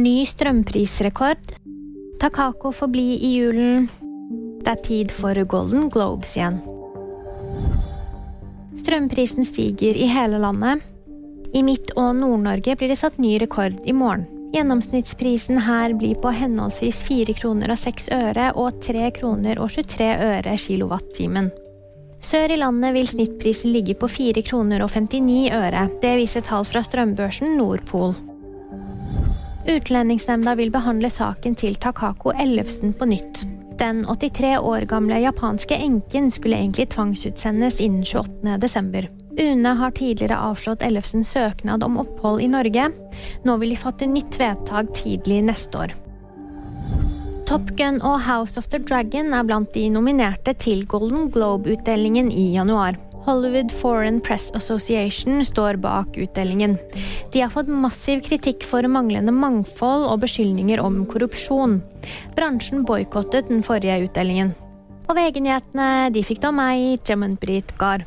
Ny strømprisrekord. Takako får bli i julen. Det er tid for Golden Globes igjen. Strømprisen stiger i hele landet. I Midt- og Nord-Norge blir det satt ny rekord i morgen. Gjennomsnittsprisen her blir på henholdsvis 4 kroner og 6 øre og 3 kroner og 23 øre kilowattimen. Sør i landet vil snittprisen ligge på 4 kroner og 59 øre. Det viser tall fra strømbørsen Nordpol. Utlendingsnemnda vil behandle saken til Takako Ellefsen på nytt. Den 83 år gamle japanske enken skulle egentlig tvangsutsendes innen 28. desember. UNE har tidligere avslått Ellefsens søknad om opphold i Norge. Nå vil de fatte nytt vedtak tidlig neste år. Top Gun og House of the Dragon er blant de nominerte til Golden Globe-utdelingen i januar. Hollywood Foreign Press Association står bak utdelingen. De har fått massiv kritikk for manglende mangfold og beskyldninger om korrupsjon. Bransjen boikottet den forrige utdelingen. Og VG-nyhetene de fikk da meg, Jemund Britt Gahr.